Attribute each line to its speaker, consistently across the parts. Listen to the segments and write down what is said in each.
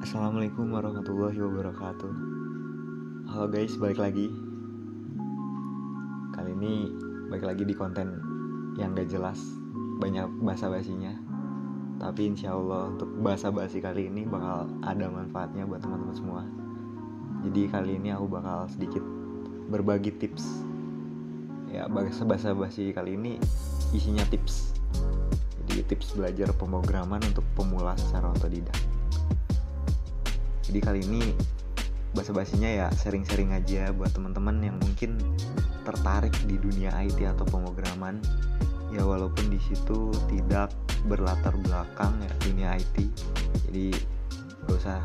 Speaker 1: Assalamualaikum warahmatullahi wabarakatuh. Halo guys, balik lagi. Kali ini balik lagi di konten yang gak jelas Banyak bahasa basinya Tapi insya Allah untuk bahasa basi kali ini bakal ada manfaatnya buat teman-teman semua. Jadi kali ini aku bakal sedikit berbagi tips. Ya bahasa bahasa basi kali ini isinya tips. Jadi tips belajar pemrograman untuk pemula secara otodidak jadi kali ini bahasa basinya ya sering-sering aja buat teman-teman yang mungkin tertarik di dunia IT atau pemrograman. Ya walaupun di situ tidak berlatar belakang ya dunia IT jadi gak usah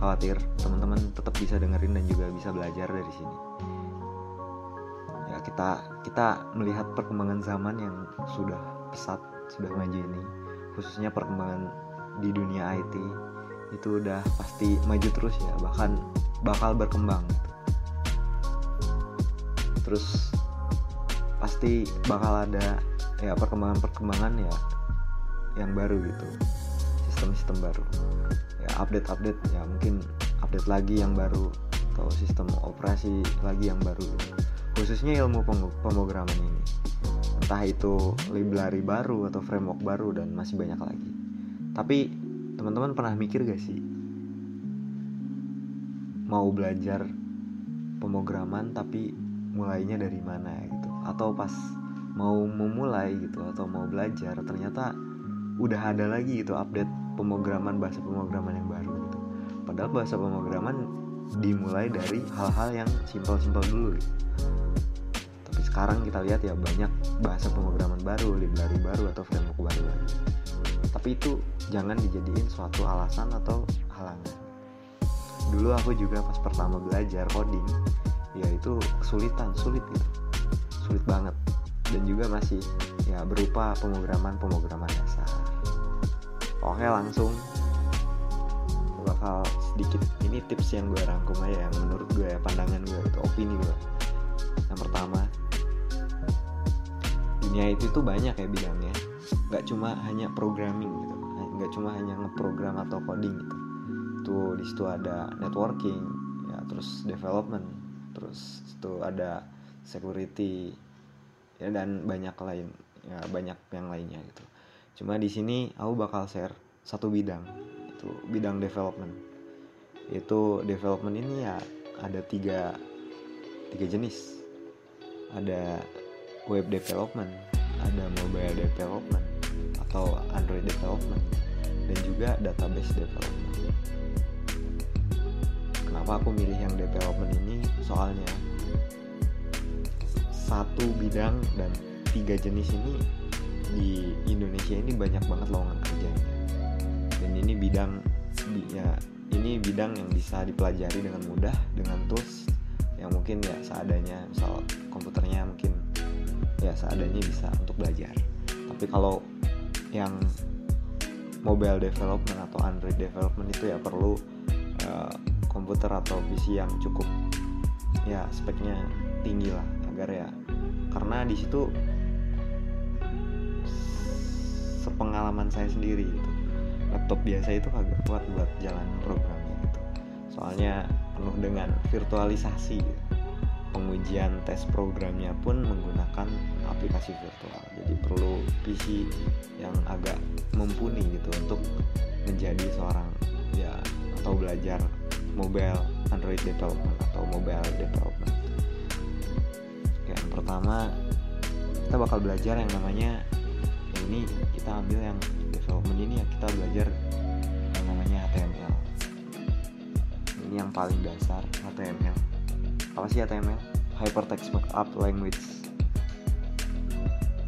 Speaker 1: khawatir teman-teman tetap bisa dengerin dan juga bisa belajar dari sini. Ya kita kita melihat perkembangan zaman yang sudah pesat sudah maju ini khususnya perkembangan di dunia IT itu udah pasti maju terus ya bahkan bakal berkembang gitu. terus pasti bakal ada ya perkembangan-perkembangan ya yang baru gitu sistem-sistem baru ya update-update ya mungkin update lagi yang baru atau sistem operasi lagi yang baru gitu. khususnya ilmu pemrograman ini entah itu library baru atau framework baru dan masih banyak lagi tapi teman-teman pernah mikir gak sih? Mau belajar pemrograman tapi mulainya dari mana gitu? Atau pas mau memulai gitu atau mau belajar ternyata udah ada lagi gitu update pemrograman bahasa pemrograman yang baru gitu. Padahal bahasa pemrograman dimulai dari hal-hal yang simpel-simpel dulu. gitu. Sekarang kita lihat ya banyak bahasa pemrograman baru library baru atau framework baru. Tapi itu jangan dijadiin suatu alasan atau halangan. Dulu aku juga pas pertama belajar coding ya itu kesulitan sulit gitu. Sulit banget. Dan juga masih ya berupa pemrograman pemrograman dasar. Oke langsung. Bakal sedikit ini tips yang gue rangkum aja yang menurut gue ya pandangan gue itu opini gue yang pertama dunia itu tuh banyak ya bidangnya. Nggak cuma hanya programming gitu. Nggak cuma hanya ngeprogram atau coding gitu. Tuh di situ ada networking ya terus development terus itu ada security ya dan banyak lain ya banyak yang lainnya gitu. Cuma di sini aku bakal share satu bidang itu bidang development. Itu development ini ya ada tiga tiga jenis. Ada web development ada mobile development atau Android development dan juga database development. Kenapa aku milih yang development ini? Soalnya satu bidang dan tiga jenis ini di Indonesia ini banyak banget lowongan kerjanya. Dan ini bidang ya ini bidang yang bisa dipelajari dengan mudah dengan tools yang mungkin ya seadanya misal komputernya mungkin ya seadanya bisa untuk belajar. Tapi kalau yang mobile development atau Android development itu ya perlu uh, komputer atau PC yang cukup ya speknya tinggi lah agar ya. Karena di situ sepengalaman saya sendiri gitu. Laptop biasa itu agak kuat buat jalan programnya gitu. Soalnya penuh dengan virtualisasi gitu pengujian tes programnya pun menggunakan aplikasi virtual. Jadi perlu PC yang agak mumpuni gitu untuk menjadi seorang ya atau belajar mobile Android development atau mobile development. Yang pertama kita bakal belajar yang namanya yang ini kita ambil yang development ini ya kita belajar yang namanya HTML ini yang paling dasar HTML apa sih HTML Hypertext Markup Language.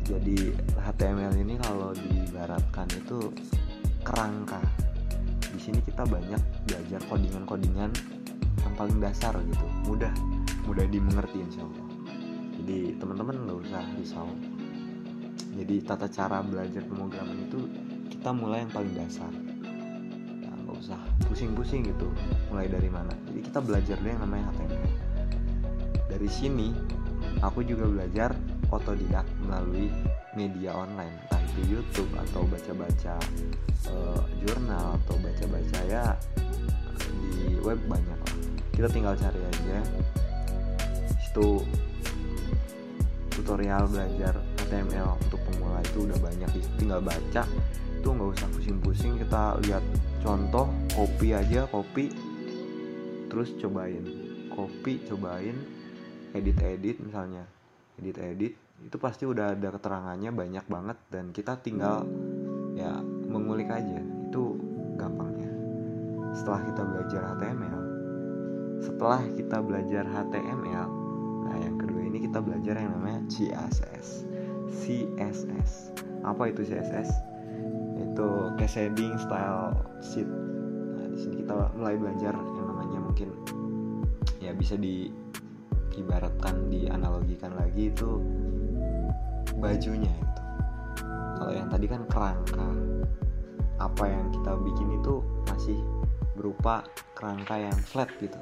Speaker 1: Jadi HTML ini kalau dibaratkan itu kerangka. Di sini kita banyak belajar codingan-codingan yang paling dasar gitu. Mudah mudah dimengerti insya Allah. Jadi teman-teman nggak usah risau. Jadi tata cara belajar pemrograman itu kita mulai yang paling dasar. Ya, nggak usah pusing-pusing gitu mulai dari mana. Jadi kita belajar deh yang namanya HTML dari sini aku juga belajar otodidak melalui media online. Entah itu YouTube atau baca-baca uh, jurnal atau baca-baca ya web banyak kita tinggal cari aja. Itu tutorial belajar HTML untuk pemula itu udah banyak. Tinggal baca itu nggak usah pusing-pusing. Kita lihat contoh copy aja copy terus cobain copy cobain edit-edit misalnya. Edit-edit itu pasti udah ada keterangannya banyak banget dan kita tinggal ya mengulik aja. Itu gampangnya. Setelah kita belajar HTML setelah kita belajar HTML nah yang kedua ini kita belajar yang namanya CSS CSS apa itu CSS itu shading style sheet. Nah di sini kita mulai belajar yang namanya mungkin ya bisa diibaratkan dianalogikan lagi itu bajunya itu. Kalau yang tadi kan kerangka. Apa yang kita bikin itu masih berupa kerangka yang flat gitu.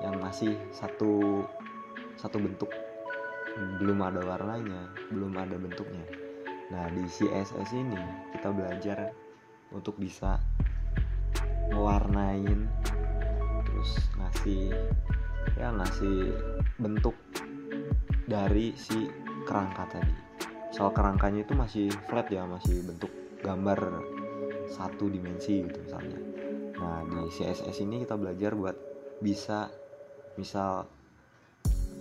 Speaker 1: Yang masih satu satu bentuk. Belum ada warnanya belum ada bentuknya. Nah di CSS ini kita belajar untuk bisa mewarnain terus ngasih ya ngasih bentuk dari si kerangka tadi. Soal kerangkanya itu masih flat ya masih bentuk gambar satu dimensi gitu misalnya. Nah di CSS ini kita belajar buat bisa misal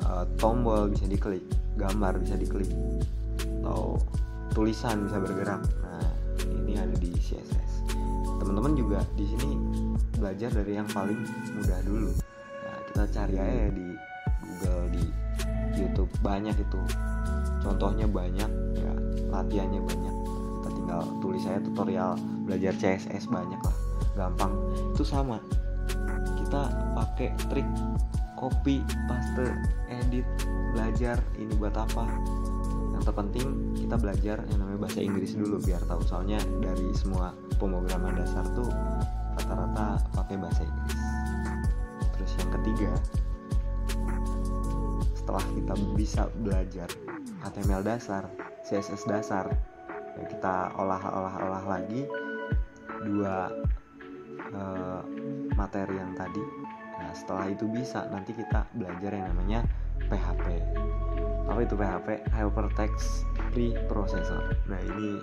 Speaker 1: uh, tombol bisa diklik gambar bisa diklik atau tulisan bisa bergerak. Nah ini ada di CSS teman-teman juga di sini belajar dari yang paling mudah dulu kita cari aja di Google di YouTube. Banyak itu. Contohnya banyak ya latihannya banyak. Kita tinggal tulis saya tutorial belajar CSS banyak lah. Gampang. Itu sama. Kita pakai trik copy paste edit belajar ini buat apa. Yang terpenting kita belajar yang namanya bahasa Inggris dulu biar tahu. Soalnya dari semua pemrograman dasar tuh rata-rata pakai bahasa Inggris ketiga setelah kita bisa belajar HTML dasar CSS dasar ya kita olah-olah-olah lagi dua uh, materi yang tadi Nah, setelah itu bisa nanti kita belajar yang namanya PHP. Apa itu PHP? Hypertext Preprocessor. Nah, ini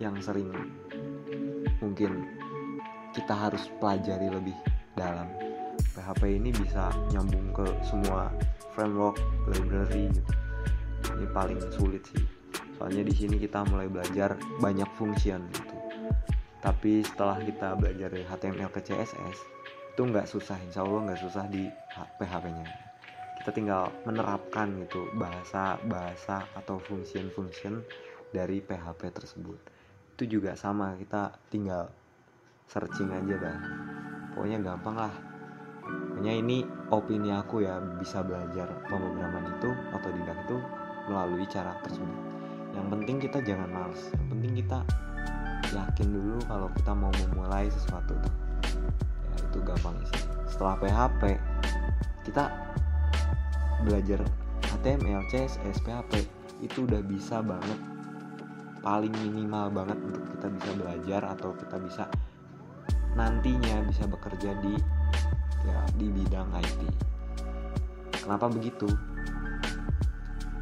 Speaker 1: yang sering mungkin kita harus pelajari lebih dalam. PHP ini bisa nyambung ke semua framework, library gitu. Ini paling sulit sih. Soalnya di sini kita mulai belajar banyak function gitu. Tapi setelah kita belajar HTML ke CSS, itu nggak susah insya Allah nggak susah di PHP-nya kita tinggal menerapkan gitu bahasa bahasa atau function function dari PHP tersebut itu juga sama kita tinggal searching aja dah pokoknya gampang lah pokoknya ini opini aku ya bisa belajar pemrograman itu atau tidak itu melalui cara tersebut. Yang penting kita jangan males. Yang penting kita yakin dulu kalau kita mau memulai sesuatu tuh. Itu gampang sih. Setelah PHP kita belajar HTML, CSS, PHP itu udah bisa banget. Paling minimal banget untuk kita bisa belajar atau kita bisa nantinya bisa bekerja di ya di bidang IT. Kenapa begitu?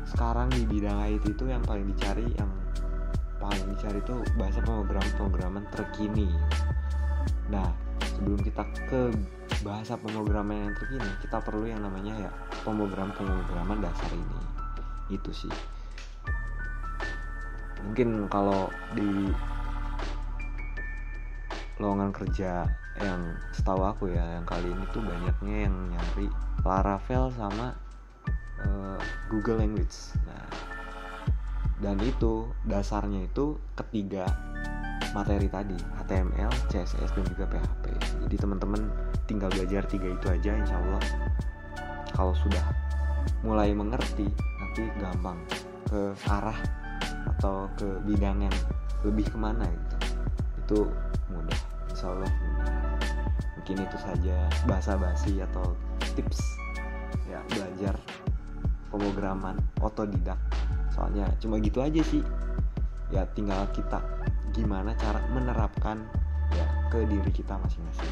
Speaker 1: Sekarang di bidang IT itu yang paling dicari yang paling dicari itu bahasa pemrograman-pemrograman terkini. Nah, sebelum kita ke bahasa pemrograman yang terkini kita perlu yang namanya ya pemrograman pemrograman dasar ini itu sih mungkin kalau di lowongan kerja yang setahu aku ya yang kali ini tuh banyaknya yang nyari Laravel sama uh, Google Language nah dan itu dasarnya itu ketiga materi tadi HTML, CSS dan juga PHP. Jadi teman-teman tinggal belajar tiga itu aja insya Allah. Kalau sudah mulai mengerti nanti gampang ke arah atau ke bidang yang lebih ke mana gitu. Itu insya Allah. Mungkin itu saja bahasa basi atau tips ya belajar pemrograman otodidak. Soalnya cuma gitu aja sih. Ya tinggal kita gimana cara menerapkan ya ke diri kita masing-masing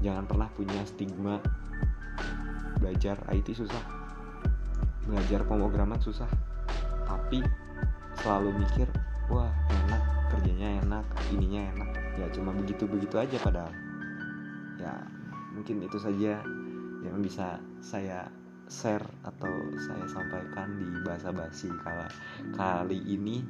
Speaker 1: jangan pernah punya stigma belajar IT susah belajar pemrograman susah tapi selalu mikir wah enak kerjanya enak ininya enak. Ya cuma begitu begitu aja padahal. Ya mungkin itu saja yang bisa saya share atau saya sampaikan di bahasa basi kala kali ini.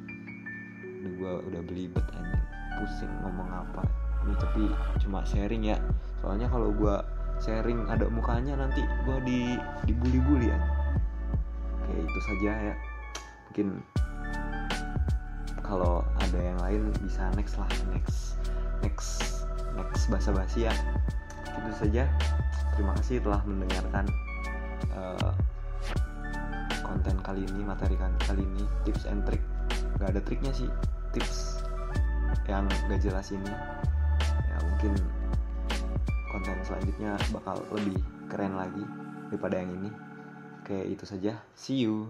Speaker 1: Gue udah belibet anjing pusing ngomong apa. Ini tapi cuma sharing ya. Soalnya kalau gue sharing ada mukanya nanti gue di dibully-bully ya kayak itu saja ya. Mungkin kalau ada yang lain bisa next lah next next next bahasa basi ya. Itu saja. Terima kasih telah mendengarkan uh, konten kali ini materi kali ini tips and trick. Gak ada triknya sih tips yang gak jelas ini. Ya mungkin konten selanjutnya bakal lebih keren lagi daripada yang ini. Oke itu saja. See you